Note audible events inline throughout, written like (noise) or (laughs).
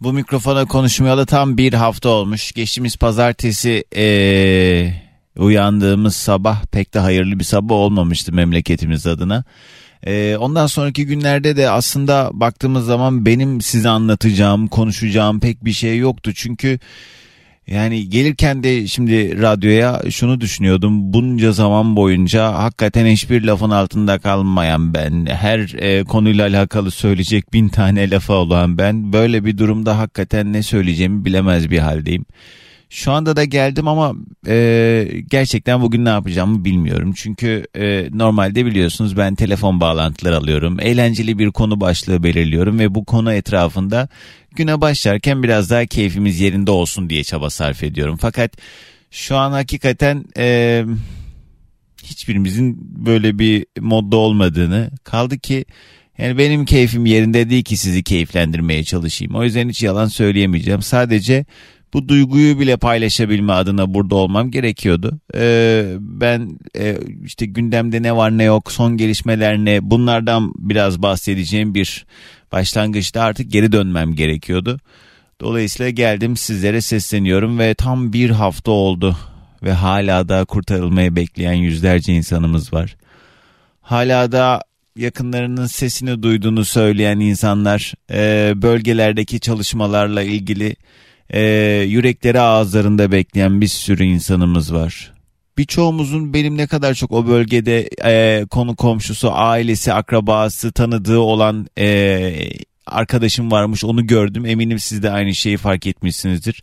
Bu mikrofona konuşmayalı tam bir hafta olmuş. Geçtiğimiz pazartesi ee, uyandığımız sabah pek de hayırlı bir sabah olmamıştı memleketimiz adına. Ee, ondan sonraki günlerde de aslında baktığımız zaman benim size anlatacağım, konuşacağım pek bir şey yoktu. Çünkü yani gelirken de şimdi radyoya şunu düşünüyordum. Bunca zaman boyunca hakikaten hiçbir lafın altında kalmayan ben. Her e, konuyla alakalı söyleyecek bin tane lafa olan ben. Böyle bir durumda hakikaten ne söyleyeceğimi bilemez bir haldeyim. Şu anda da geldim ama e, gerçekten bugün ne yapacağımı bilmiyorum. Çünkü e, normalde biliyorsunuz ben telefon bağlantıları alıyorum. Eğlenceli bir konu başlığı belirliyorum ve bu konu etrafında güne başlarken biraz daha keyfimiz yerinde olsun diye çaba sarf ediyorum. Fakat şu an hakikaten e, hiçbirimizin böyle bir modda olmadığını kaldı ki yani benim keyfim yerinde değil ki sizi keyiflendirmeye çalışayım. O yüzden hiç yalan söyleyemeyeceğim. Sadece bu duyguyu bile paylaşabilme adına burada olmam gerekiyordu. Ee, ben e, işte gündemde ne var ne yok, son gelişmeler ne bunlardan biraz bahsedeceğim bir başlangıçta artık geri dönmem gerekiyordu. Dolayısıyla geldim sizlere sesleniyorum ve tam bir hafta oldu ve hala da kurtarılmayı bekleyen yüzlerce insanımız var. Hala da yakınlarının sesini duyduğunu söyleyen insanlar e, bölgelerdeki çalışmalarla ilgili e, yürekleri ağızlarında bekleyen bir sürü insanımız var. Birçoğumuzun benim ne kadar çok o bölgede e, konu komşusu, ailesi, akrabası, tanıdığı olan e, arkadaşım varmış onu gördüm. Eminim siz de aynı şeyi fark etmişsinizdir.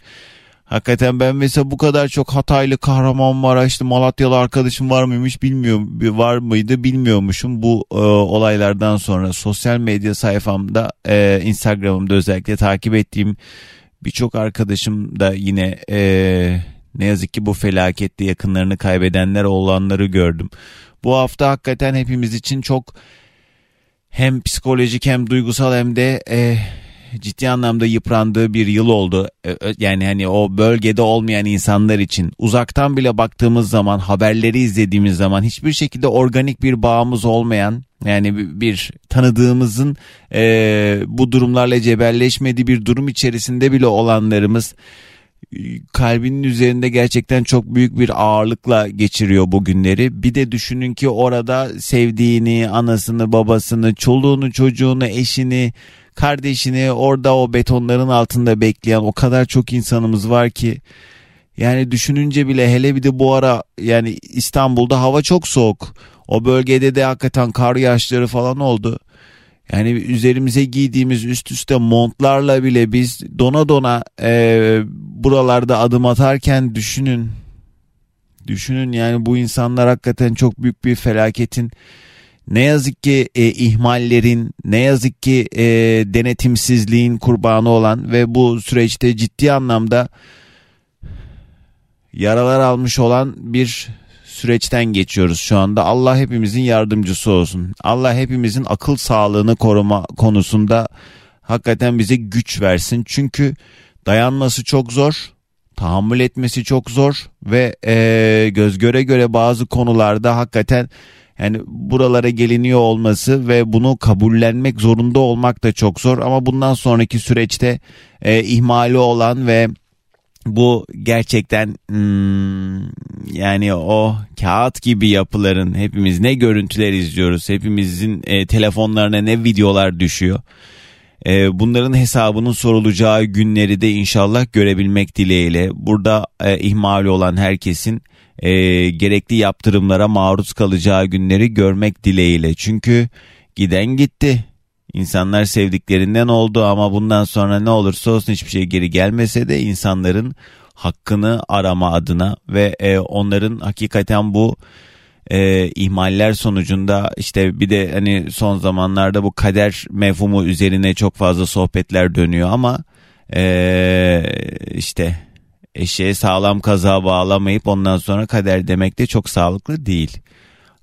Hakikaten ben mesela bu kadar çok Hataylı Kahramanmaraşlı Malatyalı arkadaşım var mıymış bilmiyorum var mıydı bilmiyormuşum bu e, olaylardan sonra sosyal medya sayfamda e, Instagram'ımda özellikle takip ettiğim birçok arkadaşım da yine e, ne yazık ki bu felakette yakınlarını kaybedenler olanları gördüm. Bu hafta hakikaten hepimiz için çok hem psikolojik hem duygusal hem de e, ciddi anlamda yıprandığı bir yıl oldu. Yani hani o bölgede olmayan insanlar için uzaktan bile baktığımız zaman haberleri izlediğimiz zaman hiçbir şekilde organik bir bağımız olmayan yani bir tanıdığımızın e, bu durumlarla cebelleşmediği bir durum içerisinde bile olanlarımız kalbinin üzerinde gerçekten çok büyük bir ağırlıkla geçiriyor bu günleri. Bir de düşünün ki orada sevdiğini, anasını, babasını, çoluğunu, çocuğunu, eşini, kardeşini orada o betonların altında bekleyen o kadar çok insanımız var ki yani düşününce bile hele bir de bu ara yani İstanbul'da hava çok soğuk. O bölgede de hakikaten kar yağışları falan oldu. Yani üzerimize giydiğimiz üst üste montlarla bile biz dona dona e, buralarda adım atarken düşünün. Düşünün yani bu insanlar hakikaten çok büyük bir felaketin ne yazık ki e, ihmallerin, ne yazık ki e, denetimsizliğin kurbanı olan ve bu süreçte ciddi anlamda yaralar almış olan bir süreçten geçiyoruz şu anda. Allah hepimizin yardımcısı olsun. Allah hepimizin akıl sağlığını koruma konusunda hakikaten bize güç versin. Çünkü dayanması çok zor, tahammül etmesi çok zor ve e, göz göre göre bazı konularda hakikaten yani buralara geliniyor olması ve bunu kabullenmek zorunda olmak da çok zor ama bundan sonraki süreçte e, ihmali olan ve bu gerçekten hmm, yani o kağıt gibi yapıların hepimiz ne görüntüler izliyoruz hepimizin e, telefonlarına ne videolar düşüyor. E, bunların hesabının sorulacağı günleri de inşallah görebilmek dileğiyle. Burada e, ihmali olan herkesin e, gerekli yaptırımlara maruz kalacağı günleri görmek dileğiyle. Çünkü giden gitti İnsanlar sevdiklerinden oldu ama bundan sonra ne olursa olsun hiçbir şey geri gelmese de insanların hakkını arama adına ve e, onların hakikaten bu e, ihmaller sonucunda işte bir de hani son zamanlarda bu kader mefhumu üzerine çok fazla sohbetler dönüyor ama e, işte eşeğe sağlam kaza bağlamayıp ondan sonra kader demek de çok sağlıklı değil.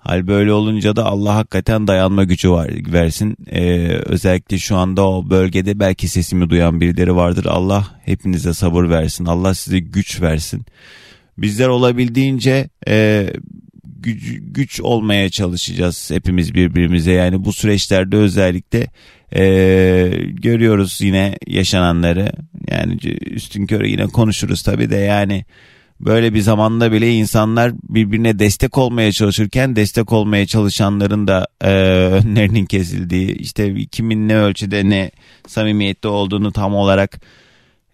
Hal böyle olunca da Allah hakikaten dayanma gücü var, versin. Ee, özellikle şu anda o bölgede belki sesimi duyan birileri vardır. Allah hepinize sabır versin. Allah size güç versin. Bizler olabildiğince e, güç, güç olmaya çalışacağız hepimiz birbirimize. Yani bu süreçlerde özellikle e, görüyoruz yine yaşananları. Yani üstün körü yine konuşuruz tabii de yani böyle bir zamanda bile insanlar birbirine destek olmaya çalışırken destek olmaya çalışanların da e, (laughs) önlerinin kesildiği işte kimin ne ölçüde ne samimiyette olduğunu tam olarak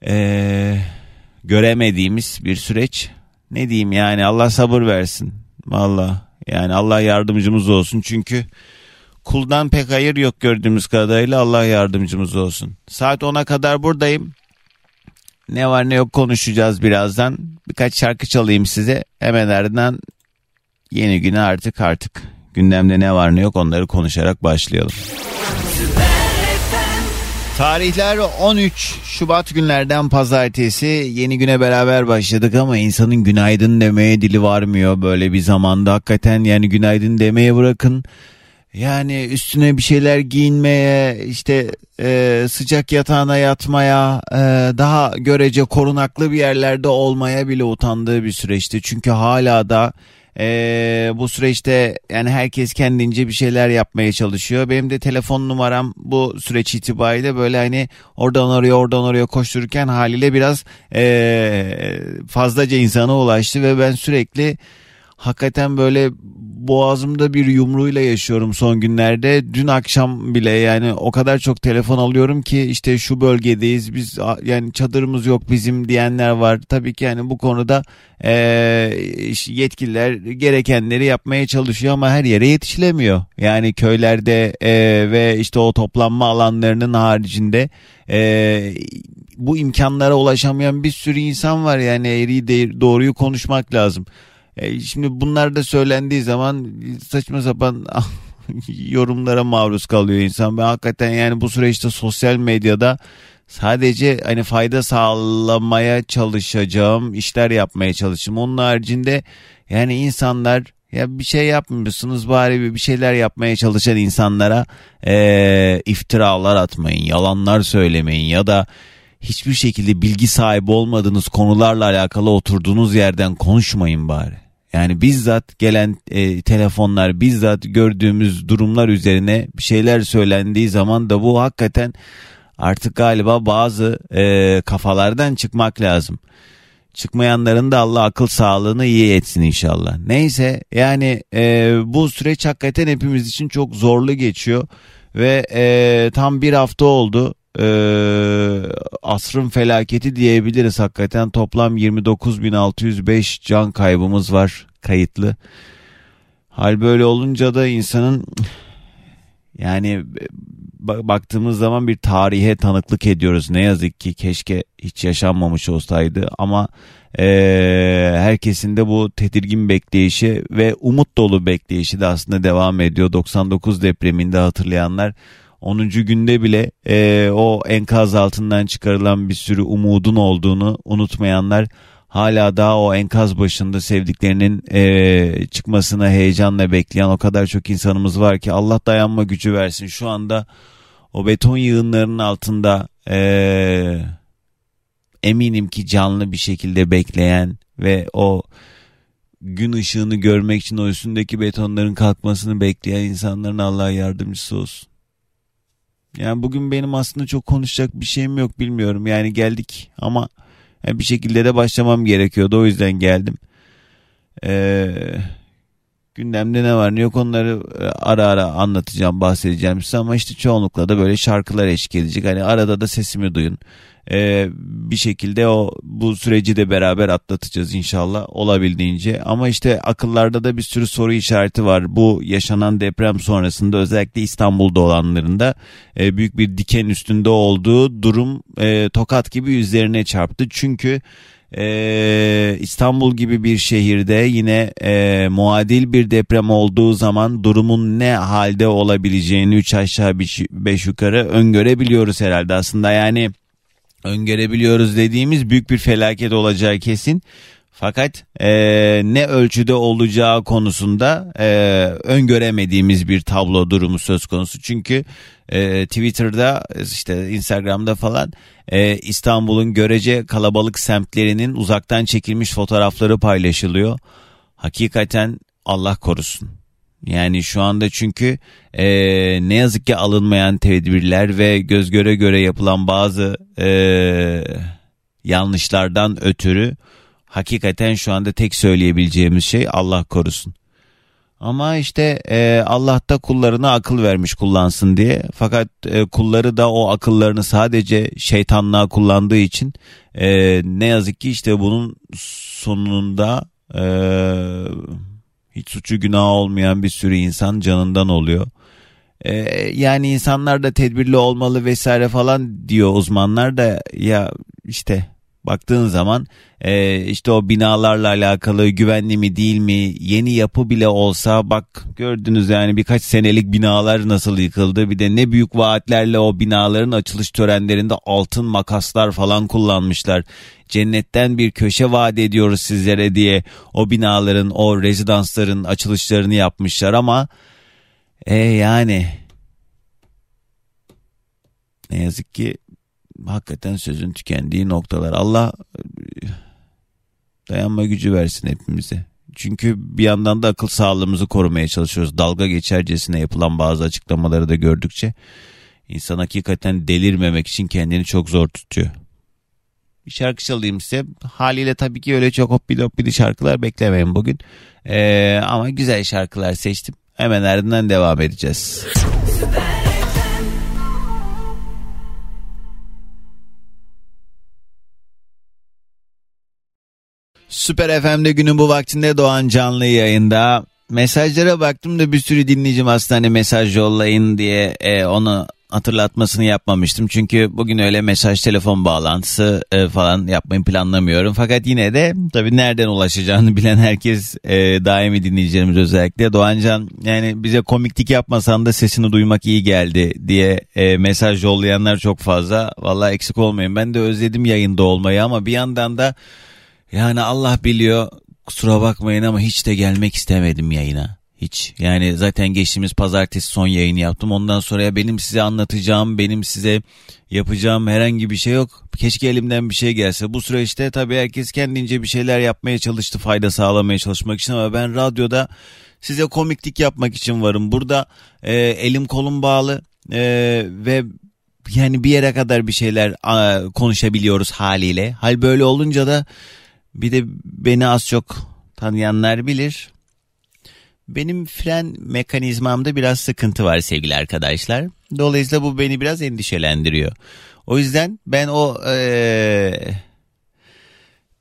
e, göremediğimiz bir süreç. Ne diyeyim yani Allah sabır versin. Valla yani Allah yardımcımız olsun çünkü kuldan pek hayır yok gördüğümüz kadarıyla Allah yardımcımız olsun. Saat 10'a kadar buradayım. Ne var ne yok konuşacağız birazdan. Birkaç şarkı çalayım size. Hemen ardından yeni güne artık artık gündemde ne var ne yok onları konuşarak başlayalım. Tarihler 13 Şubat günlerden pazartesi yeni güne beraber başladık ama insanın günaydın demeye dili varmıyor böyle bir zamanda hakikaten yani günaydın demeye bırakın yani üstüne bir şeyler giyinmeye, işte e, sıcak yatağına yatmaya, e, daha görece korunaklı bir yerlerde olmaya bile utandığı bir süreçti. Çünkü hala da e, bu süreçte yani herkes kendince bir şeyler yapmaya çalışıyor. Benim de telefon numaram bu süreç itibariyle böyle hani oradan oraya oradan oraya koştururken haliyle biraz e, fazlaca insana ulaştı ve ben sürekli hakikaten böyle boğazımda bir yumruğuyla yaşıyorum son günlerde. Dün akşam bile yani o kadar çok telefon alıyorum ki işte şu bölgedeyiz biz yani çadırımız yok bizim diyenler var. Tabii ki yani bu konuda e, yetkililer gerekenleri yapmaya çalışıyor ama her yere yetişilemiyor. Yani köylerde e, ve işte o toplanma alanlarının haricinde e, bu imkanlara ulaşamayan bir sürü insan var yani eğriyi doğruyu konuşmak lazım. E, şimdi bunlar da söylendiği zaman saçma sapan (laughs) yorumlara maruz kalıyor insan. Ben hakikaten yani bu süreçte sosyal medyada sadece hani fayda sağlamaya çalışacağım işler yapmaya çalışayım. Onun haricinde yani insanlar ya bir şey yapmıyorsunuz bari bir şeyler yapmaya çalışan insanlara e, iftiralar atmayın, yalanlar söylemeyin ya da hiçbir şekilde bilgi sahibi olmadığınız konularla alakalı oturduğunuz yerden konuşmayın bari. Yani bizzat gelen e, telefonlar, bizzat gördüğümüz durumlar üzerine bir şeyler söylendiği zaman da bu hakikaten artık galiba bazı e, kafalardan çıkmak lazım. Çıkmayanların da Allah akıl sağlığını iyi etsin inşallah. Neyse yani e, bu süreç hakikaten hepimiz için çok zorlu geçiyor ve e, tam bir hafta oldu e, asrın felaketi diyebiliriz hakikaten. Toplam 29.605 can kaybımız var kayıtlı. Hal böyle olunca da insanın yani baktığımız zaman bir tarihe tanıklık ediyoruz. Ne yazık ki keşke hiç yaşanmamış olsaydı ama e, herkesin de bu tedirgin bekleyişi ve umut dolu bekleyişi de aslında devam ediyor. 99 depreminde hatırlayanlar 10. günde bile e, o enkaz altından çıkarılan bir sürü umudun olduğunu unutmayanlar hala daha o enkaz başında sevdiklerinin e, çıkmasını heyecanla bekleyen o kadar çok insanımız var ki Allah dayanma gücü versin. Şu anda o beton yığınlarının altında e, eminim ki canlı bir şekilde bekleyen ve o gün ışığını görmek için o üstündeki betonların kalkmasını bekleyen insanların Allah yardımcısı olsun. Yani bugün benim aslında çok konuşacak bir şeyim yok bilmiyorum. Yani geldik ama bir şekilde de başlamam gerekiyordu. O yüzden geldim. Ee, gündemde ne var ne yok onları e, ara ara anlatacağım bahsedeceğim size ama işte çoğunlukla da böyle şarkılar eşlik edecek. Hani arada da sesimi duyun e, bir şekilde o bu süreci de beraber atlatacağız inşallah olabildiğince. Ama işte akıllarda da bir sürü soru işareti var. Bu yaşanan deprem sonrasında özellikle İstanbul'da olanlarında e, büyük bir diken üstünde olduğu durum e, tokat gibi üzerine çarptı. Çünkü ee, İstanbul gibi bir şehirde yine e, muadil bir deprem olduğu zaman durumun ne halde olabileceğini 3 aşağı 5 yukarı öngörebiliyoruz herhalde. Aslında yani öngörebiliyoruz dediğimiz büyük bir felaket olacağı kesin. Fakat e, ne ölçüde olacağı konusunda e, öngöremediğimiz bir tablo durumu söz konusu. Çünkü e, Twitter'da işte Instagram'da falan e, İstanbul'un görece kalabalık semtlerinin uzaktan çekilmiş fotoğrafları paylaşılıyor. Hakikaten Allah korusun. Yani şu anda çünkü e, ne yazık ki alınmayan tedbirler ve göz göre göre yapılan bazı e, yanlışlardan ötürü hakikaten şu anda tek söyleyebileceğimiz şey Allah korusun. Ama işte e, Allah da kullarına akıl vermiş kullansın diye. Fakat e, kulları da o akıllarını sadece şeytanlığa kullandığı için e, ne yazık ki işte bunun sonunda e, hiç suçu günah olmayan bir sürü insan canından oluyor. E, yani insanlar da tedbirli olmalı vesaire falan diyor uzmanlar da ya işte baktığın zaman e, işte o binalarla alakalı güvenli mi değil mi yeni yapı bile olsa bak gördünüz yani birkaç senelik binalar nasıl yıkıldı. Bir de ne büyük vaatlerle o binaların açılış törenlerinde altın makaslar falan kullanmışlar. Cennetten bir köşe vaat ediyoruz sizlere diye o binaların o rezidansların açılışlarını yapmışlar ama e yani ne yazık ki hakikaten sözün tükendiği noktalar. Allah e, dayanma gücü versin hepimize. Çünkü bir yandan da akıl sağlığımızı korumaya çalışıyoruz. Dalga geçercesine yapılan bazı açıklamaları da gördükçe insan hakikaten delirmemek için kendini çok zor tutuyor. Bir şarkı çalayım size. Haliyle tabii ki öyle çok hoppidi hoppidi şarkılar beklemeyin bugün. Ee, ama güzel şarkılar seçtim. Hemen ardından devam edeceğiz. Süper. Süper FM'de günün bu vaktinde Doğan canlı yayında. Mesajlara baktım da bir sürü dinleyicim aslında hani mesaj yollayın diye e, onu hatırlatmasını yapmamıştım. Çünkü bugün öyle mesaj telefon bağlantısı e, falan yapmayı planlamıyorum. Fakat yine de tabii nereden ulaşacağını (laughs) bilen herkes e, daimi dinleyicilerimiz özellikle. Doğancan yani bize komiklik yapmasan da sesini duymak iyi geldi diye e, mesaj yollayanlar çok fazla. Vallahi eksik olmayın ben de özledim yayında olmayı ama bir yandan da yani Allah biliyor kusura bakmayın ama hiç de gelmek istemedim yayına. Hiç. Yani zaten geçtiğimiz pazartesi son yayını yaptım. Ondan sonra benim size anlatacağım, benim size yapacağım herhangi bir şey yok. Keşke elimden bir şey gelse. Bu süreçte tabii herkes kendince bir şeyler yapmaya çalıştı, fayda sağlamaya çalışmak için ama ben radyoda size komiklik yapmak için varım. Burada e, elim kolum bağlı e, ve yani bir yere kadar bir şeyler a, konuşabiliyoruz haliyle. Hal böyle olunca da bir de beni az çok tanıyanlar bilir. Benim fren mekanizmamda biraz sıkıntı var sevgili arkadaşlar. Dolayısıyla bu beni biraz endişelendiriyor. O yüzden ben o ee,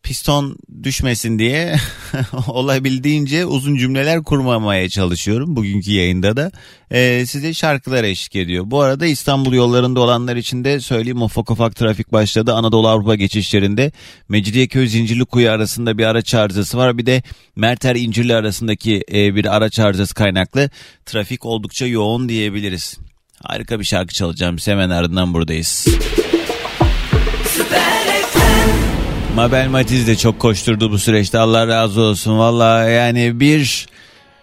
piston düşmesin diye (laughs) olabildiğince uzun cümleler kurmamaya çalışıyorum bugünkü yayında da. Ee, size şarkılar eşlik ediyor. Bu arada İstanbul yollarında olanlar için de söyleyeyim ufak ufak trafik başladı. Anadolu Avrupa geçişlerinde Mecidiyeköy Zincirlikuyu arasında bir araç arızası var. Bir de Merter İncirli arasındaki e, bir araç arızası kaynaklı trafik oldukça yoğun diyebiliriz. Harika bir şarkı çalacağım. Hemen ardından buradayız. Süper. Mabel Matiz de çok koşturdu bu süreçte Allah razı olsun. Valla yani bir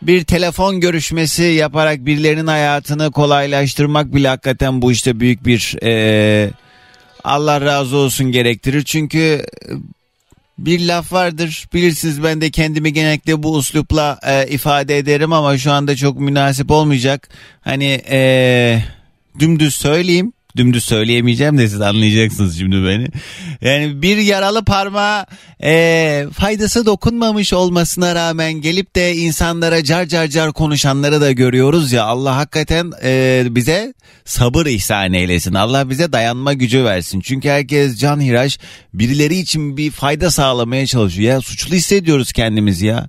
bir telefon görüşmesi yaparak birilerinin hayatını kolaylaştırmak bile hakikaten bu işte büyük bir e, Allah razı olsun gerektirir. Çünkü bir laf vardır bilirsiniz ben de kendimi genellikle bu uslupla e, ifade ederim ama şu anda çok münasip olmayacak. Hani e, dümdüz söyleyeyim dümdüz söyleyemeyeceğim de siz anlayacaksınız şimdi beni. Yani bir yaralı parmağa e, faydası dokunmamış olmasına rağmen gelip de insanlara car car car konuşanları da görüyoruz ya Allah hakikaten e, bize sabır ihsan eylesin. Allah bize dayanma gücü versin. Çünkü herkes can hiraş birileri için bir fayda sağlamaya çalışıyor. Ya suçlu hissediyoruz kendimizi ya.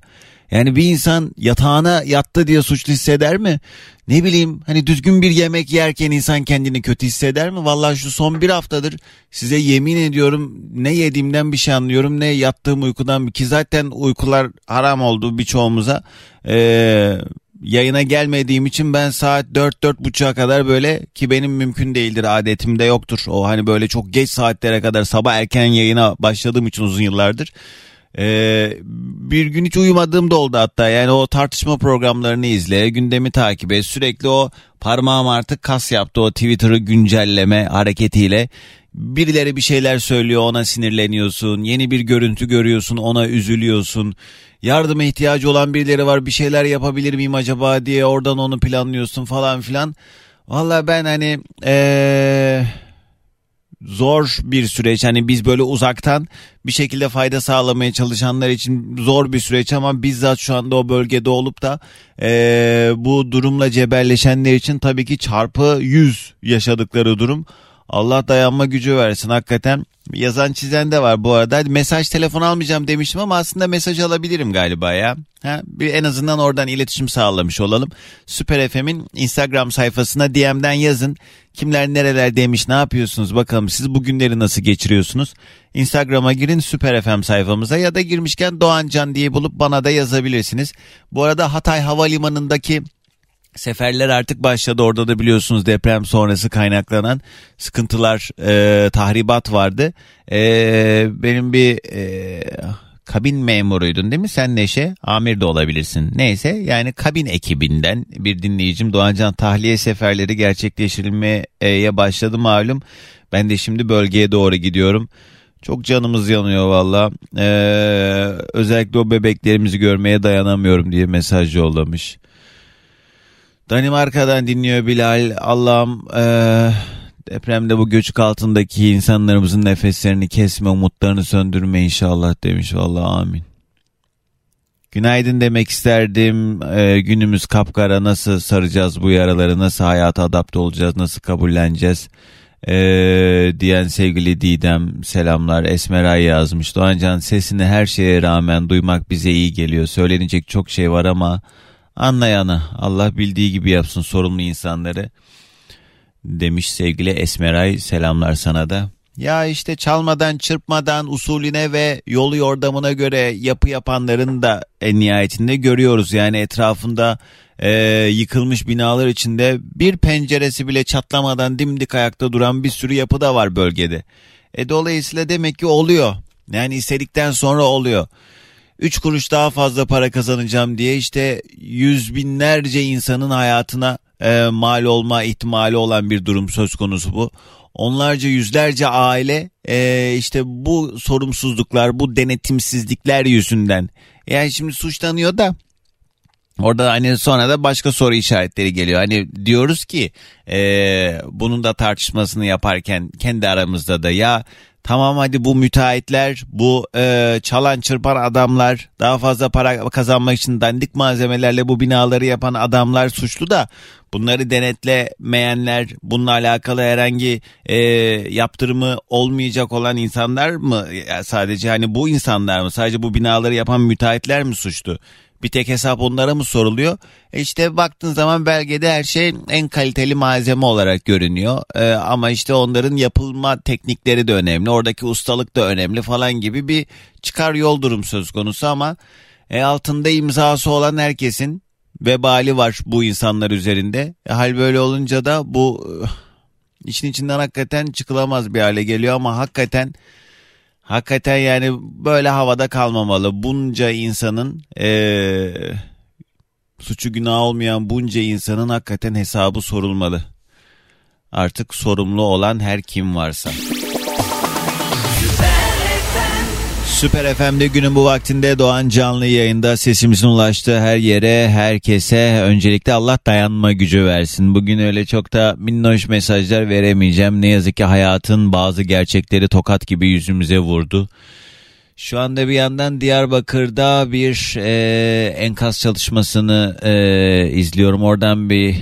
Yani bir insan yatağına yattı diye suçlu hisseder mi? Ne bileyim hani düzgün bir yemek yerken insan kendini kötü hisseder mi? Vallahi şu son bir haftadır size yemin ediyorum ne yediğimden bir şey anlıyorum ne yattığım uykudan ki zaten uykular haram oldu birçoğumuza. Ee, yayına gelmediğim için ben saat 4-4.30'a kadar böyle ki benim mümkün değildir adetimde yoktur. O hani böyle çok geç saatlere kadar sabah erken yayına başladığım için uzun yıllardır. Ee, bir gün hiç uyumadığım da oldu hatta. Yani o tartışma programlarını izle gündemi takip et. Sürekli o parmağım artık kas yaptı o Twitter'ı güncelleme hareketiyle. Birileri bir şeyler söylüyor ona sinirleniyorsun. Yeni bir görüntü görüyorsun ona üzülüyorsun. Yardıma ihtiyacı olan birileri var bir şeyler yapabilir miyim acaba diye oradan onu planlıyorsun falan filan. Valla ben hani eee zor bir süreç. Hani biz böyle uzaktan bir şekilde fayda sağlamaya çalışanlar için zor bir süreç ama bizzat şu anda o bölgede olup da e, bu durumla cebelleşenler için tabii ki çarpı 100 yaşadıkları durum. Allah dayanma gücü versin hakikaten. Yazan çizen de var bu arada. Mesaj telefon almayacağım demiştim ama aslında mesaj alabilirim galiba ya. Ha, bir en azından oradan iletişim sağlamış olalım. Süper FM'in Instagram sayfasına DM'den yazın. Kimler nereler demiş ne yapıyorsunuz bakalım siz bugünleri nasıl geçiriyorsunuz? Instagram'a girin Süper FM sayfamıza ya da girmişken Doğan Can diye bulup bana da yazabilirsiniz. Bu arada Hatay Havalimanı'ndaki Seferler artık başladı orada da biliyorsunuz deprem sonrası kaynaklanan sıkıntılar e, tahribat vardı. E, benim bir e, kabin memuruydun değil mi sen Neşe? Amir de olabilirsin. Neyse yani kabin ekibinden bir dinleyicim Doğancan tahliye seferleri gerçekleştirilmeye başladı malum. Ben de şimdi bölgeye doğru gidiyorum. Çok canımız yanıyor valla. Ee, özellikle o bebeklerimizi görmeye dayanamıyorum diye mesaj yollamış. Danimarka'dan dinliyor Bilal. Allah'ım ee, depremde bu göçük altındaki insanlarımızın nefeslerini kesme, umutlarını söndürme inşallah demiş. Vallahi amin. Günaydın demek isterdim. Ee, günümüz kapkara nasıl saracağız bu yaraları, nasıl hayata adapte olacağız, nasıl kabulleneceğiz ee, diyen sevgili Didem selamlar. Esmeray yazmış. Doğancan sesini her şeye rağmen duymak bize iyi geliyor. Söylenecek çok şey var ama anlayana Allah bildiği gibi yapsın sorumlu insanları demiş sevgili Esmeray selamlar sana da. Ya işte çalmadan çırpmadan usulüne ve yolu yordamına göre yapı yapanların da en nihayetinde görüyoruz. Yani etrafında e, yıkılmış binalar içinde bir penceresi bile çatlamadan dimdik ayakta duran bir sürü yapı da var bölgede. E, dolayısıyla demek ki oluyor. Yani istedikten sonra oluyor. 3 kuruş daha fazla para kazanacağım diye işte yüz binlerce insanın hayatına e, mal olma ihtimali olan bir durum söz konusu bu. Onlarca yüzlerce aile e, işte bu sorumsuzluklar bu denetimsizlikler yüzünden yani şimdi suçlanıyor da Orada hani sonra da başka soru işaretleri geliyor. Hani diyoruz ki e, bunun da tartışmasını yaparken kendi aramızda da ya Tamam hadi bu müteahhitler, bu e, çalan çırpan adamlar, daha fazla para kazanmak için dandik malzemelerle bu binaları yapan adamlar suçlu da bunları denetlemeyenler, bununla alakalı herhangi e, yaptırımı olmayacak olan insanlar mı? Ya sadece hani bu insanlar mı? Sadece bu binaları yapan müteahhitler mi suçlu? Bir tek hesap onlara mı soruluyor? E işte baktığın zaman belgede her şey en kaliteli malzeme olarak görünüyor. Ee, ama işte onların yapılma teknikleri de önemli. Oradaki ustalık da önemli falan gibi bir çıkar yol durum söz konusu ama e, altında imzası olan herkesin vebali var bu insanlar üzerinde. E, hal böyle olunca da bu işin içinden hakikaten çıkılamaz bir hale geliyor ama hakikaten Hakikaten yani böyle havada kalmamalı. Bunca insanın ee, suçu günah olmayan bunca insanın hakikaten hesabı sorulmalı. Artık sorumlu olan her kim varsa. Süper FM'de günün bu vaktinde Doğan canlı yayında sesimizin ulaştığı her yere, herkese öncelikle Allah dayanma gücü versin. Bugün öyle çok da minnoş mesajlar veremeyeceğim. Ne yazık ki hayatın bazı gerçekleri tokat gibi yüzümüze vurdu. Şu anda bir yandan Diyarbakır'da bir e, enkaz çalışmasını e, izliyorum. Oradan bir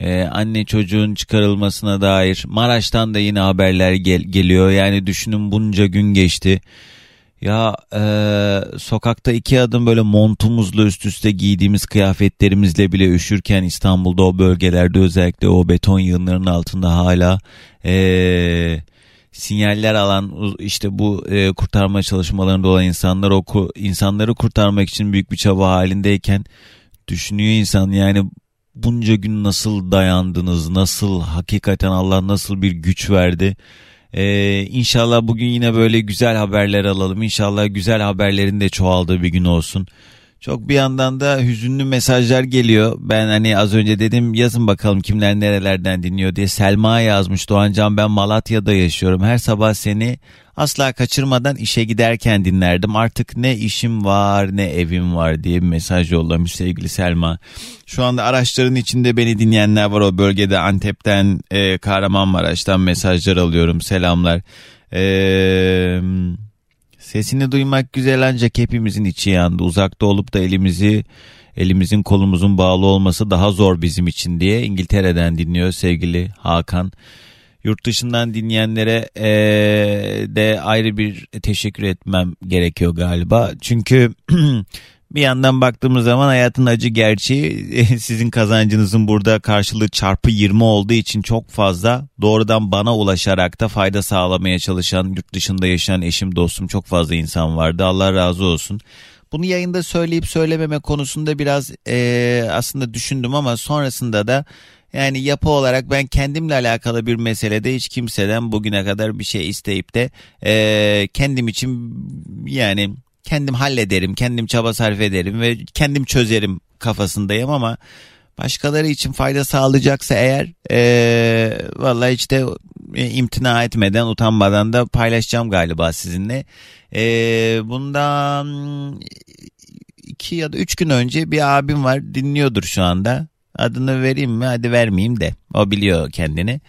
e, anne çocuğun çıkarılmasına dair Maraş'tan da yine haberler gel- geliyor. Yani düşünün bunca gün geçti. Ya e, sokakta iki adım böyle montumuzla üst üste giydiğimiz kıyafetlerimizle bile üşürken İstanbul'da o bölgelerde özellikle o beton yığınlarının altında hala e, sinyaller alan işte bu e, kurtarma çalışmalarında olan insanlar o insanları kurtarmak için büyük bir çaba halindeyken düşünüyor insan yani bunca gün nasıl dayandınız nasıl hakikaten Allah nasıl bir güç verdi. Ee, inşallah bugün yine böyle güzel haberler alalım. İnşallah güzel haberlerin de çoğaldığı bir gün olsun. Çok bir yandan da hüzünlü mesajlar geliyor. Ben hani az önce dedim yazın bakalım kimler nerelerden dinliyor diye. Selma yazmış Doğancan ben Malatya'da yaşıyorum. Her sabah seni asla kaçırmadan işe giderken dinlerdim. Artık ne işim var ne evim var diye bir mesaj yollamış sevgili Selma. Şu anda araçların içinde beni dinleyenler var o bölgede Antep'ten e, Kahramanmaraş'tan mesajlar alıyorum selamlar. Eee... Sesini duymak güzel ancak hepimizin içi yandı. Uzakta olup da elimizi elimizin kolumuzun bağlı olması daha zor bizim için diye İngiltere'den dinliyor sevgili Hakan. Yurt dışından dinleyenlere ee, de ayrı bir teşekkür etmem gerekiyor galiba. Çünkü (clears throat) bir yandan baktığımız zaman hayatın acı gerçeği (laughs) sizin kazancınızın burada karşılığı çarpı 20 olduğu için çok fazla doğrudan bana ulaşarak da fayda sağlamaya çalışan yurt dışında yaşayan eşim dostum çok fazla insan vardı. Allah razı olsun. Bunu yayında söyleyip söylememe konusunda biraz e, aslında düşündüm ama sonrasında da yani yapı olarak ben kendimle alakalı bir meselede hiç kimseden bugüne kadar bir şey isteyip de e, kendim için yani kendim hallederim, kendim çaba sarf ederim ve kendim çözerim kafasındayım ama başkaları için fayda sağlayacaksa eğer ee, vallahi işte e, imtina etmeden utanmadan da paylaşacağım galiba sizinle. E, bundan iki ya da üç gün önce bir abim var dinliyordur şu anda. Adını vereyim mi? Hadi vermeyeyim de. O biliyor kendini.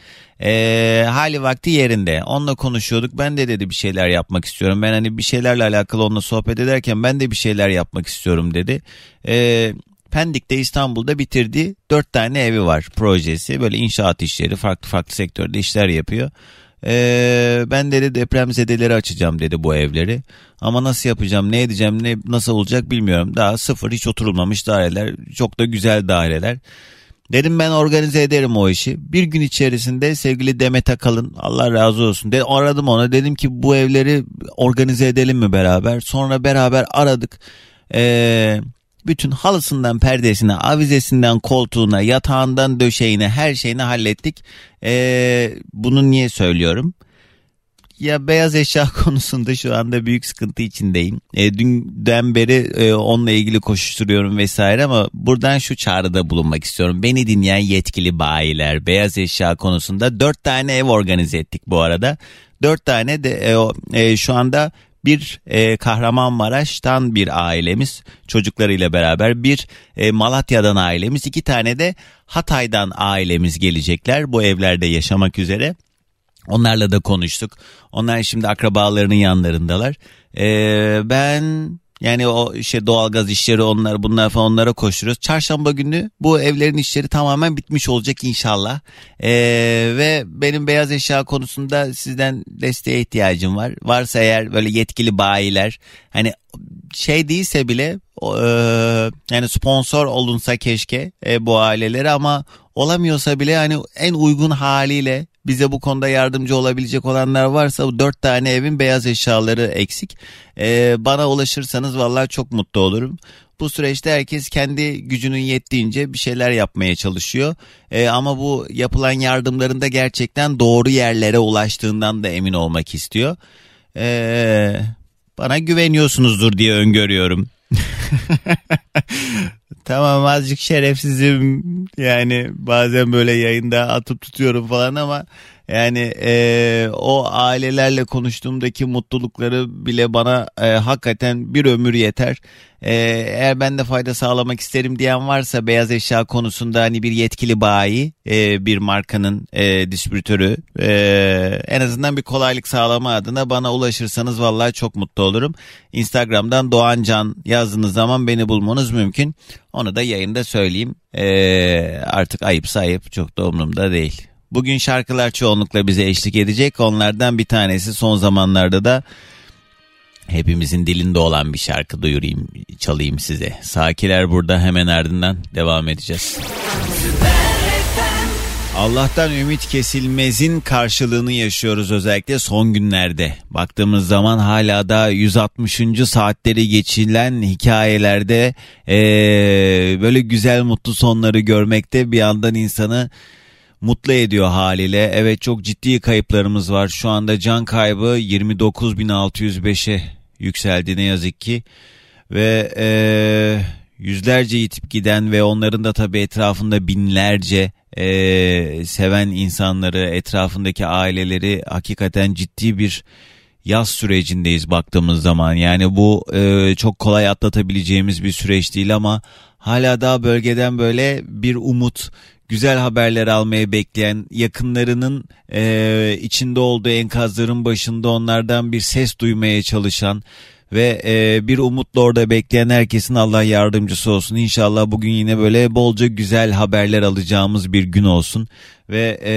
E, hali vakti yerinde. Onunla konuşuyorduk. Ben de dedi bir şeyler yapmak istiyorum. Ben hani bir şeylerle alakalı onunla sohbet ederken ben de bir şeyler yapmak istiyorum dedi. E, Pendik'te İstanbul'da bitirdi. Dört tane evi var projesi. Böyle inşaat işleri farklı farklı sektörde işler yapıyor. Ee, ben dedi depremzedeleri açacağım dedi bu evleri. Ama nasıl yapacağım, ne edeceğim, ne nasıl olacak bilmiyorum. Daha sıfır hiç oturulmamış daireler. Çok da güzel daireler. Dedim ben organize ederim o işi. Bir gün içerisinde sevgili Demet Akalın Allah razı olsun. De, aradım ona dedim ki bu evleri organize edelim mi beraber? Sonra beraber aradık. Eee bütün halısından perdesine, avizesinden koltuğuna, yatağından döşeğine her şeyini hallettik. Ee, bunu niye söylüyorum? Ya beyaz eşya (laughs) konusunda şu anda büyük sıkıntı içindeyim. E, dünden beri e, onunla ilgili koşuşturuyorum vesaire ama buradan şu çağrıda bulunmak istiyorum. Beni dinleyen yetkili bayiler beyaz eşya konusunda dört tane ev organize ettik bu arada. Dört tane de e, e, şu anda bir e, Kahramanmaraş'tan bir ailemiz çocuklarıyla beraber bir e, Malatya'dan ailemiz iki tane de Hatay'dan ailemiz gelecekler bu evlerde yaşamak üzere. Onlarla da konuştuk. Onlar şimdi akrabalarının yanlarındalar. Ee, ben yani o işte doğalgaz işleri onlar bunlar falan onlara koşuyoruz. Çarşamba günü bu evlerin işleri tamamen bitmiş olacak inşallah. Ee, ve benim beyaz eşya konusunda sizden desteğe ihtiyacım var. Varsa eğer böyle yetkili bayiler hani şey değilse bile e, yani sponsor olunsa keşke e, bu ailelere ama olamıyorsa bile hani en uygun haliyle bize bu konuda yardımcı olabilecek olanlar varsa bu dört tane evin beyaz eşyaları eksik. Ee, bana ulaşırsanız vallahi çok mutlu olurum. Bu süreçte herkes kendi gücünün yettiğince bir şeyler yapmaya çalışıyor. Ee, ama bu yapılan yardımların da gerçekten doğru yerlere ulaştığından da emin olmak istiyor. Ee, bana güveniyorsunuzdur diye öngörüyorum. (laughs) tamam azıcık şerefsizim yani bazen böyle yayında atıp tutuyorum falan ama yani e, o ailelerle konuştuğumdaki mutlulukları bile bana e, hakikaten bir ömür yeter. E, eğer ben de fayda sağlamak isterim diyen varsa beyaz eşya konusunda hani bir yetkili bayi e, bir markanın e, distribütörü e, en azından bir kolaylık sağlama adına bana ulaşırsanız vallahi çok mutlu olurum. Instagram'dan Doğan Can yazdığınız zaman beni bulmanız mümkün. Onu da yayında söyleyeyim. E, artık ayıp sayıp çok da umurumda değil. Bugün şarkılar çoğunlukla bize eşlik edecek. Onlardan bir tanesi son zamanlarda da hepimizin dilinde olan bir şarkı duyurayım, çalayım size. Sakiler burada hemen ardından devam edeceğiz. Allah'tan ümit kesilmezin karşılığını yaşıyoruz özellikle son günlerde. Baktığımız zaman hala da 160. saatleri geçilen hikayelerde ee, böyle güzel mutlu sonları görmekte bir yandan insanı mutlu ediyor haliyle. Evet çok ciddi kayıplarımız var. Şu anda can kaybı 29.605'e yükseldi ne yazık ki. Ve ee, yüzlerce yitip giden ve onların da tabii etrafında binlerce e, seven insanları, etrafındaki aileleri hakikaten ciddi bir yaz sürecindeyiz baktığımız zaman. Yani bu e, çok kolay atlatabileceğimiz bir süreç değil ama hala daha bölgeden böyle bir umut, güzel haberler almaya bekleyen, yakınlarının e, içinde olduğu enkazların başında onlardan bir ses duymaya çalışan ve e, bir umutla orada bekleyen herkesin Allah yardımcısı olsun. İnşallah bugün yine böyle bolca güzel haberler alacağımız bir gün olsun ve e,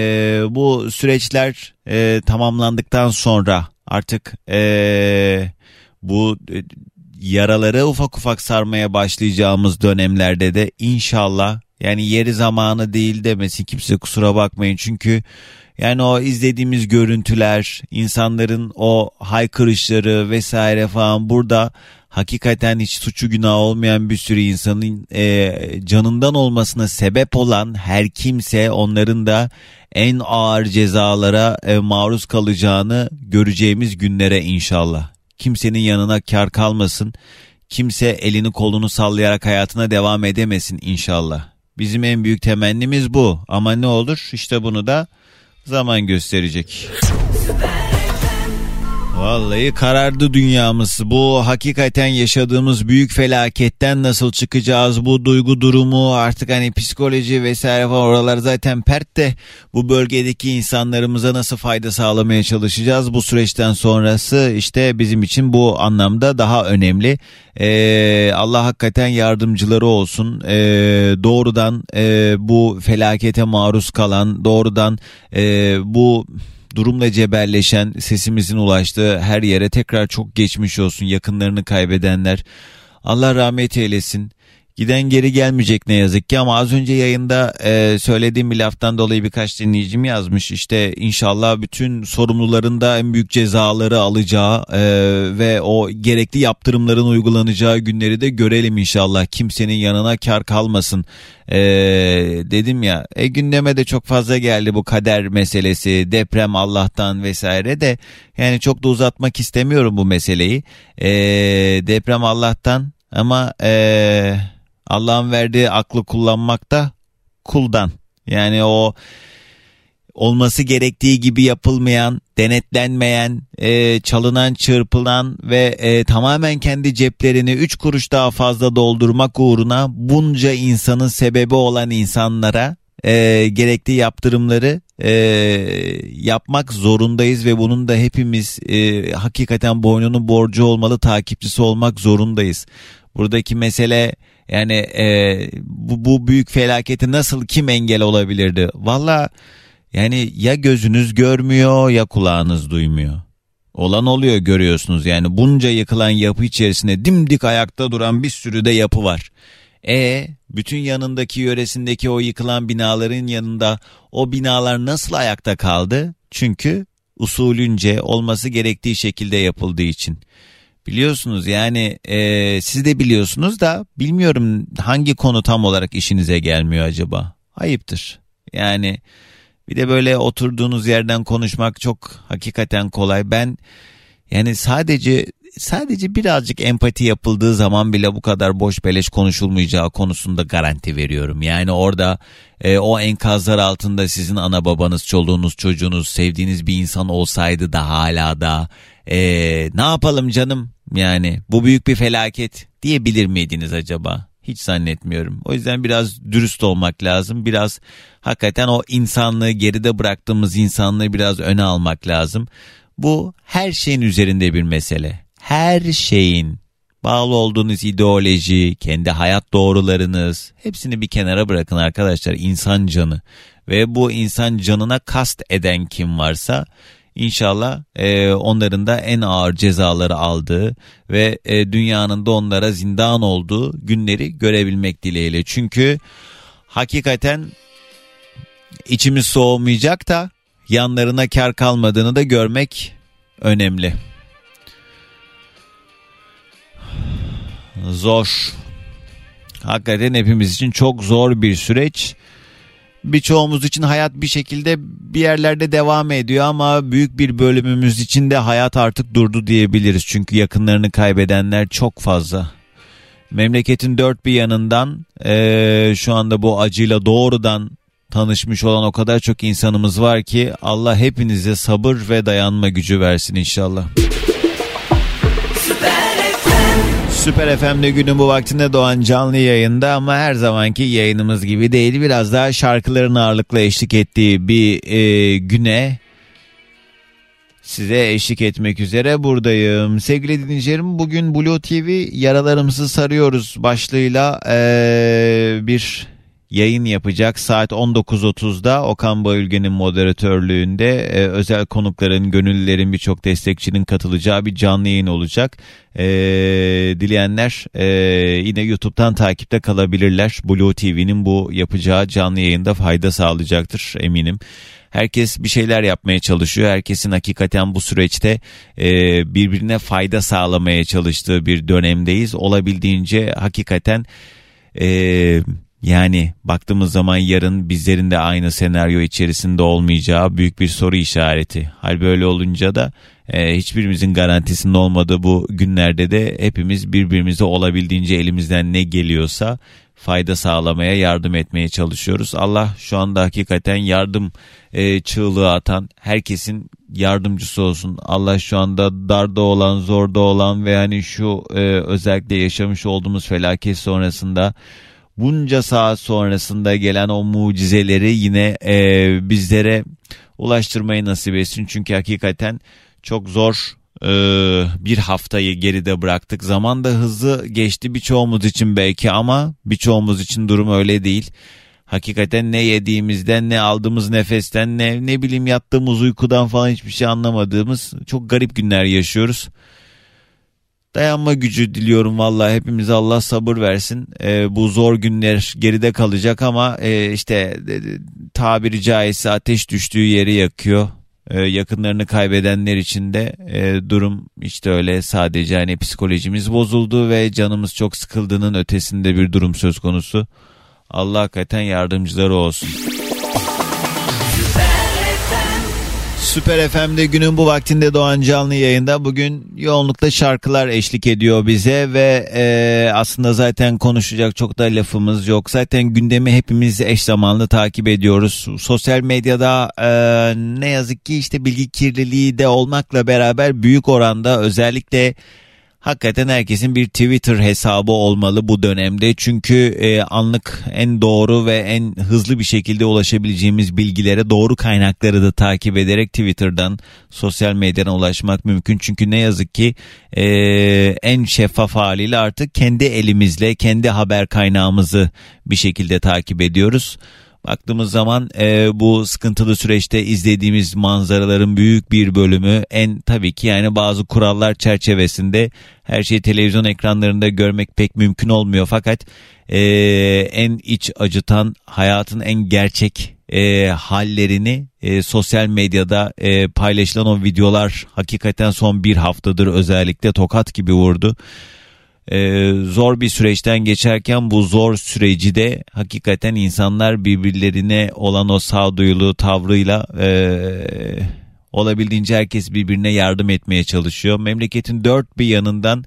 bu süreçler e, tamamlandıktan sonra artık e, bu e, yaraları ufak ufak sarmaya başlayacağımız dönemlerde de inşallah yani yeri zamanı değil demesin kimse kusura bakmayın çünkü yani o izlediğimiz görüntüler, insanların o haykırışları vesaire falan burada hakikaten hiç suçu günah olmayan bir sürü insanın e, canından olmasına sebep olan her kimse onların da en ağır cezalara e, maruz kalacağını göreceğimiz günlere inşallah. Kimsenin yanına kar kalmasın. Kimse elini kolunu sallayarak hayatına devam edemesin inşallah. Bizim en büyük temennimiz bu. Ama ne olur işte bunu da zaman gösterecek. Vallahi karardı dünyamız. Bu hakikaten yaşadığımız büyük felaketten nasıl çıkacağız? Bu duygu durumu artık hani psikoloji vesaire falan oralar zaten pert de bu bölgedeki insanlarımıza nasıl fayda sağlamaya çalışacağız? Bu süreçten sonrası işte bizim için bu anlamda daha önemli. Ee, Allah hakikaten yardımcıları olsun. Ee, doğrudan e, bu felakete maruz kalan, doğrudan e, bu durumla cebelleşen sesimizin ulaştığı her yere tekrar çok geçmiş olsun yakınlarını kaybedenler. Allah rahmet eylesin. Giden geri gelmeyecek ne yazık ki ama az önce yayında e, söylediğim bir laftan dolayı birkaç dinleyicim yazmış. İşte inşallah bütün sorumluların da en büyük cezaları alacağı e, ve o gerekli yaptırımların uygulanacağı günleri de görelim inşallah. Kimsenin yanına kar kalmasın e, dedim ya. E, gündeme de çok fazla geldi bu kader meselesi, deprem Allah'tan vesaire de yani çok da uzatmak istemiyorum bu meseleyi. E, deprem Allah'tan ama... E, Allah'ın verdiği aklı kullanmakta kuldan. Yani o olması gerektiği gibi yapılmayan, denetlenmeyen, e, çalınan, çırpılan ve e, tamamen kendi ceplerini 3 kuruş daha fazla doldurmak uğruna bunca insanın sebebi olan insanlara e, gerekli yaptırımları e, yapmak zorundayız ve bunun da hepimiz e, hakikaten boynunun borcu olmalı takipçisi olmak zorundayız. Buradaki mesele yani e, bu, bu büyük felaketi nasıl kim engel olabilirdi? Valla yani ya gözünüz görmüyor ya kulağınız duymuyor. Olan oluyor görüyorsunuz yani bunca yıkılan yapı içerisinde dimdik ayakta duran bir sürü de yapı var. E bütün yanındaki yöresindeki o yıkılan binaların yanında o binalar nasıl ayakta kaldı? Çünkü usulünce olması gerektiği şekilde yapıldığı için. Biliyorsunuz yani e, siz de biliyorsunuz da bilmiyorum hangi konu tam olarak işinize gelmiyor acaba. Ayıptır. Yani bir de böyle oturduğunuz yerden konuşmak çok hakikaten kolay. Ben yani sadece sadece birazcık empati yapıldığı zaman bile bu kadar boş beleş konuşulmayacağı konusunda garanti veriyorum. Yani orada e, o enkazlar altında sizin ana babanız, çoluğunuz, çocuğunuz, sevdiğiniz bir insan olsaydı da hala da e, ne yapalım canım yani bu büyük bir felaket diyebilir miydiniz acaba? Hiç zannetmiyorum. O yüzden biraz dürüst olmak lazım. Biraz hakikaten o insanlığı geride bıraktığımız insanlığı biraz öne almak lazım. Bu her şeyin üzerinde bir mesele. Her şeyin bağlı olduğunuz ideoloji, kendi hayat doğrularınız hepsini bir kenara bırakın arkadaşlar. İnsan canı ve bu insan canına kast eden kim varsa İnşallah e, onların da en ağır cezaları aldığı ve e, dünyanın da onlara zindan olduğu günleri görebilmek dileğiyle. Çünkü hakikaten içimiz soğumayacak da yanlarına kar kalmadığını da görmek önemli. Zor. Hakikaten hepimiz için çok zor bir süreç. Birçoğumuz için hayat bir şekilde bir yerlerde devam ediyor ama büyük bir bölümümüz için de hayat artık durdu diyebiliriz. Çünkü yakınlarını kaybedenler çok fazla. Memleketin dört bir yanından ee, şu anda bu acıyla doğrudan tanışmış olan o kadar çok insanımız var ki Allah hepinize sabır ve dayanma gücü versin inşallah. Süper FM'de günün bu vaktinde doğan canlı yayında ama her zamanki yayınımız gibi değil. Biraz daha şarkıların ağırlıkla eşlik ettiği bir e, güne size eşlik etmek üzere buradayım. Sevgili dinleyicilerim bugün Blue TV yaralarımızı sarıyoruz başlığıyla e, bir yayın yapacak. Saat 19.30'da Okan Bayülgen'in moderatörlüğünde e, özel konukların, gönüllülerin birçok destekçinin katılacağı bir canlı yayın olacak. E, dileyenler e, yine YouTube'dan takipte kalabilirler. Blue TV'nin bu yapacağı canlı yayında fayda sağlayacaktır eminim. Herkes bir şeyler yapmaya çalışıyor. Herkesin hakikaten bu süreçte e, birbirine fayda sağlamaya çalıştığı bir dönemdeyiz. Olabildiğince hakikaten e, yani baktığımız zaman yarın bizlerin de aynı senaryo içerisinde olmayacağı büyük bir soru işareti. Hal böyle olunca da e, hiçbirimizin garantisinin olmadığı bu günlerde de hepimiz birbirimize olabildiğince elimizden ne geliyorsa fayda sağlamaya yardım etmeye çalışıyoruz. Allah şu anda hakikaten yardım e, çığlığı atan herkesin yardımcısı olsun. Allah şu anda darda olan, zorda olan ve hani şu e, özellikle yaşamış olduğumuz felaket sonrasında bunca saat sonrasında gelen o mucizeleri yine e, bizlere ulaştırmayı nasip etsin. Çünkü hakikaten çok zor e, bir haftayı geride bıraktık. Zaman da hızlı geçti birçoğumuz için belki ama birçoğumuz için durum öyle değil. Hakikaten ne yediğimizden ne aldığımız nefesten ne ne bileyim yattığımız uykudan falan hiçbir şey anlamadığımız çok garip günler yaşıyoruz. Dayanma gücü diliyorum vallahi hepimize Allah sabır versin. Ee, bu zor günler geride kalacak ama e, işte e, tabiri caizse ateş düştüğü yeri yakıyor. Ee, yakınlarını kaybedenler için de e, durum işte öyle sadece hani psikolojimiz bozuldu ve canımız çok sıkıldığının ötesinde bir durum söz konusu. Allah hakikaten yardımcıları olsun. Süper FM'de günün bu vaktinde doğan canlı yayında bugün yoğunlukla şarkılar eşlik ediyor bize ve e, aslında zaten konuşacak çok da lafımız yok. Zaten gündemi hepimiz eş zamanlı takip ediyoruz. Sosyal medyada e, ne yazık ki işte bilgi kirliliği de olmakla beraber büyük oranda özellikle Hakikaten herkesin bir Twitter hesabı olmalı bu dönemde. Çünkü e, anlık en doğru ve en hızlı bir şekilde ulaşabileceğimiz bilgilere doğru kaynakları da takip ederek Twitter'dan sosyal medyadan ulaşmak mümkün. Çünkü ne yazık ki e, en şeffaf haliyle artık kendi elimizle kendi haber kaynağımızı bir şekilde takip ediyoruz. Baktığımız zaman e, bu sıkıntılı süreçte izlediğimiz manzaraların büyük bir bölümü en tabii ki yani bazı kurallar çerçevesinde her şeyi televizyon ekranlarında görmek pek mümkün olmuyor. Fakat e, en iç acıtan hayatın en gerçek e, hallerini e, sosyal medyada e, paylaşılan o videolar hakikaten son bir haftadır özellikle tokat gibi vurdu e, zor bir süreçten geçerken bu zor süreci de hakikaten insanlar birbirlerine olan o sağduyulu tavrıyla e, olabildiğince herkes birbirine yardım etmeye çalışıyor. Memleketin dört bir yanından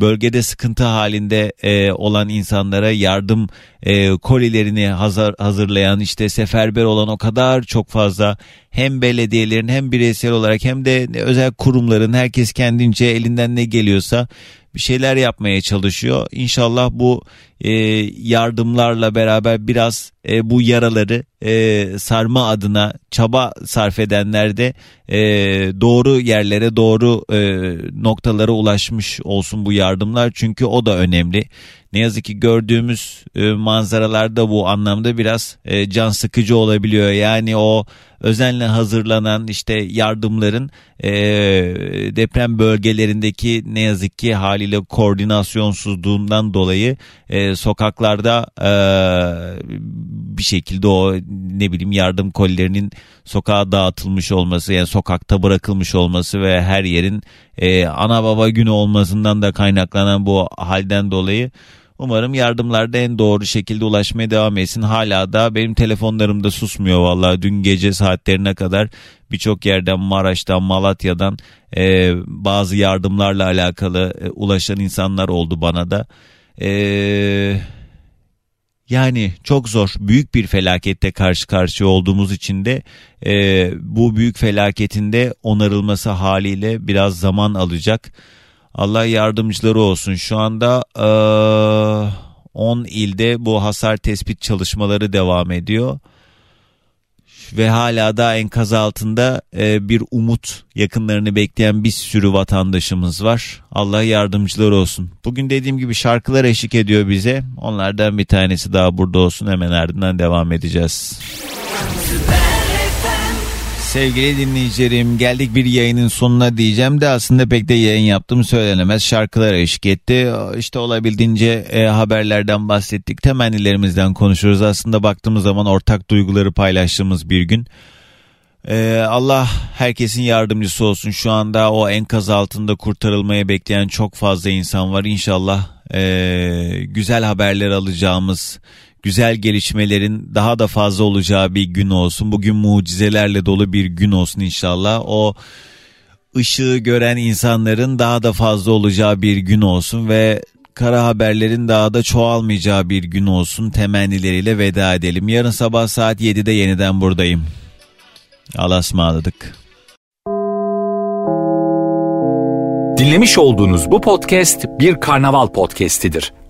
bölgede sıkıntı halinde e, olan insanlara yardım e, kolilerini hazır, hazırlayan işte seferber olan o kadar çok fazla hem belediyelerin hem bireysel olarak hem de özel kurumların herkes kendince elinden ne geliyorsa bir şeyler yapmaya çalışıyor. İnşallah bu e, yardımlarla beraber biraz e, bu yaraları e, sarma adına çaba sarf edenler de e, doğru yerlere doğru e, noktalara ulaşmış olsun bu yardımlar. Çünkü o da önemli. ne yazık ki gördüğümüz e, manzaralarda bu anlamda biraz e, can sıkıcı olabiliyor. Yani o özenle hazırlanan işte yardımların e, deprem bölgelerindeki ne yazık ki haliyle koordinasyonsuzluğundan dolayı e, sokaklarda e, bir şekilde o ne bileyim yardım kolilerinin sokağa dağıtılmış olması yani sokakta bırakılmış olması ve her yerin e, ana baba günü olmasından da kaynaklanan bu halden dolayı Umarım yardımlar da en doğru şekilde ulaşmaya devam etsin. Hala da benim telefonlarım da susmuyor vallahi. Dün gece saatlerine kadar birçok yerden Maraş'tan Malatya'dan e, bazı yardımlarla alakalı e, ulaşan insanlar oldu bana da. Eee yani çok zor büyük bir felakette karşı karşıya olduğumuz için de e, bu büyük felaketin de onarılması haliyle biraz zaman alacak. Allah yardımcıları olsun. Şu anda e, ilde bu hasar tespit çalışmaları devam ediyor. Ve hala da enkaz altında e, bir umut yakınlarını bekleyen bir sürü vatandaşımız var. Allah yardımcıları olsun. Bugün dediğim gibi şarkılar eşlik ediyor bize. Onlardan bir tanesi daha burada olsun. Hemen ardından devam edeceğiz. Sevgili dinleyicilerim geldik bir yayının sonuna diyeceğim de aslında pek de yayın yaptım söylenemez. Şarkılar eşlik etti. İşte olabildiğince e, haberlerden bahsettik. Temennilerimizden konuşuyoruz. Aslında baktığımız zaman ortak duyguları paylaştığımız bir gün. Ee, Allah herkesin yardımcısı olsun. Şu anda o enkaz altında kurtarılmaya bekleyen çok fazla insan var. İnşallah e, güzel haberler alacağımız, güzel gelişmelerin daha da fazla olacağı bir gün olsun. Bugün mucizelerle dolu bir gün olsun inşallah. O ışığı gören insanların daha da fazla olacağı bir gün olsun ve kara haberlerin daha da çoğalmayacağı bir gün olsun temennileriyle veda edelim. Yarın sabah saat 7'de yeniden buradayım. Allah'a ısmarladık. Dinlemiş olduğunuz bu podcast bir karnaval podcastidir.